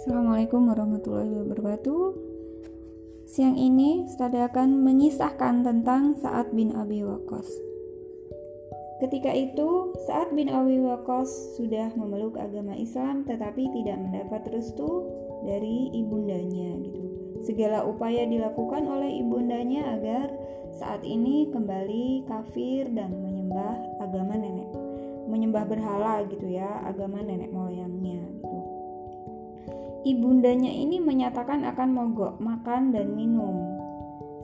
Assalamualaikum warahmatullahi wabarakatuh. Siang ini saya akan mengisahkan tentang Sa'ad bin Abi Waqqas. Ketika itu, Sa'ad bin Abi Waqqas sudah memeluk agama Islam tetapi tidak mendapat restu dari ibundanya gitu. Segala upaya dilakukan oleh ibundanya agar saat ini kembali kafir dan menyembah agama nenek menyembah berhala gitu ya agama nenek moyangnya ibundanya ini menyatakan akan mogok makan dan minum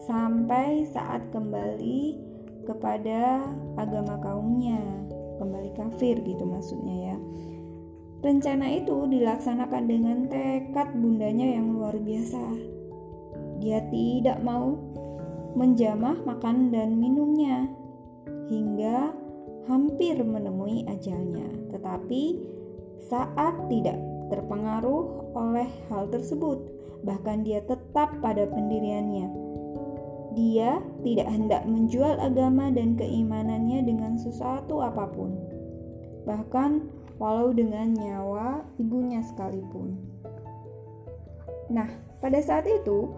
sampai saat kembali kepada agama kaumnya. Kembali kafir gitu maksudnya ya. Rencana itu dilaksanakan dengan tekad bundanya yang luar biasa. Dia tidak mau menjamah makan dan minumnya hingga hampir menemui ajalnya, tetapi saat tidak terpengaruh oleh hal tersebut, bahkan dia tetap pada pendiriannya. Dia tidak hendak menjual agama dan keimanannya dengan sesuatu apa pun, bahkan walau dengan nyawa ibunya sekalipun. Nah, pada saat itu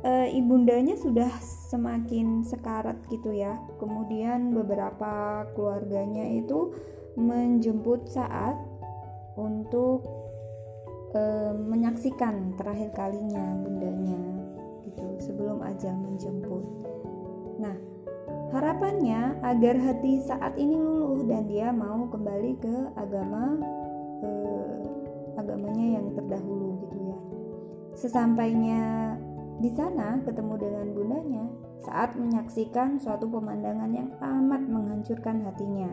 e, ibundanya sudah semakin sekarat gitu ya. Kemudian beberapa keluarganya itu menjemput saat untuk e, menyaksikan terakhir kalinya bundanya gitu sebelum ajal menjemput. Nah, harapannya agar hati saat ini luluh dan dia mau kembali ke agama e, agamanya yang terdahulu gitu ya. Sesampainya di sana ketemu dengan bundanya saat menyaksikan suatu pemandangan yang amat menghancurkan hatinya,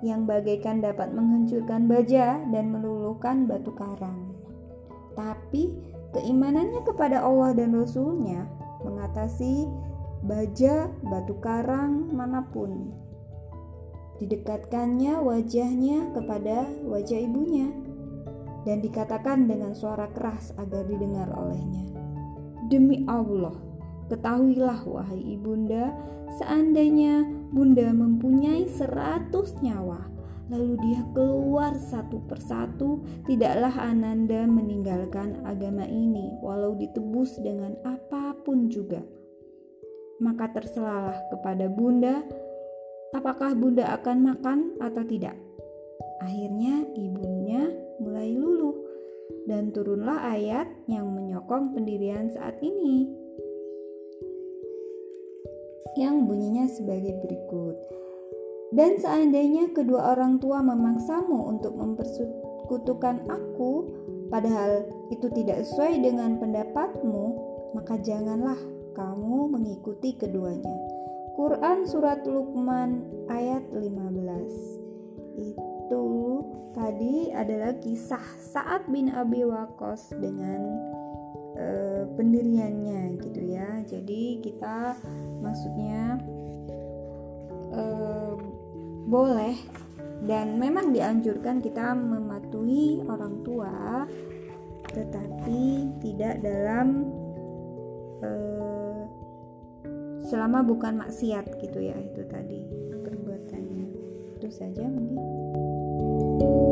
yang bagaikan dapat menghancurkan baja dan meluluhkan batu karang. Tapi keimanannya kepada Allah dan Rasulnya mengatasi baja batu karang mana pun. Didekatkannya wajahnya kepada wajah ibunya dan dikatakan dengan suara keras agar didengar olehnya. Demi Allah, ketahuilah wahai ibunda, seandainya bunda mempunyai seratus nyawa, lalu dia keluar satu persatu, tidaklah Ananda meninggalkan agama ini, walau ditebus dengan apa pun juga. Maka terselalah kepada bunda, apakah bunda akan makan atau tidak. Akhirnya ibunya mulai luluh dan turunlah ayat yang menyokong pendirian saat ini yang bunyinya sebagai berikut. Dan seandainya kedua orang tua memaksamu untuk mempersekutukan aku padahal itu tidak sesuai dengan pendapatmu maka janganlah kamu mengikuti keduanya. Quran Surat Luqman ayat 15 itu tadi adalah kisah Sa'ad bin Abi Waqqas dengan uh, pendiriannya gitu ya. Jadi kita maksudnya uh, boleh dan memang dianjurkan kita mematuhi orang tua tetapi tidak dalam uh, selama bukan maksiat gitu ya itu tadi perbuatannya itu saja mungkin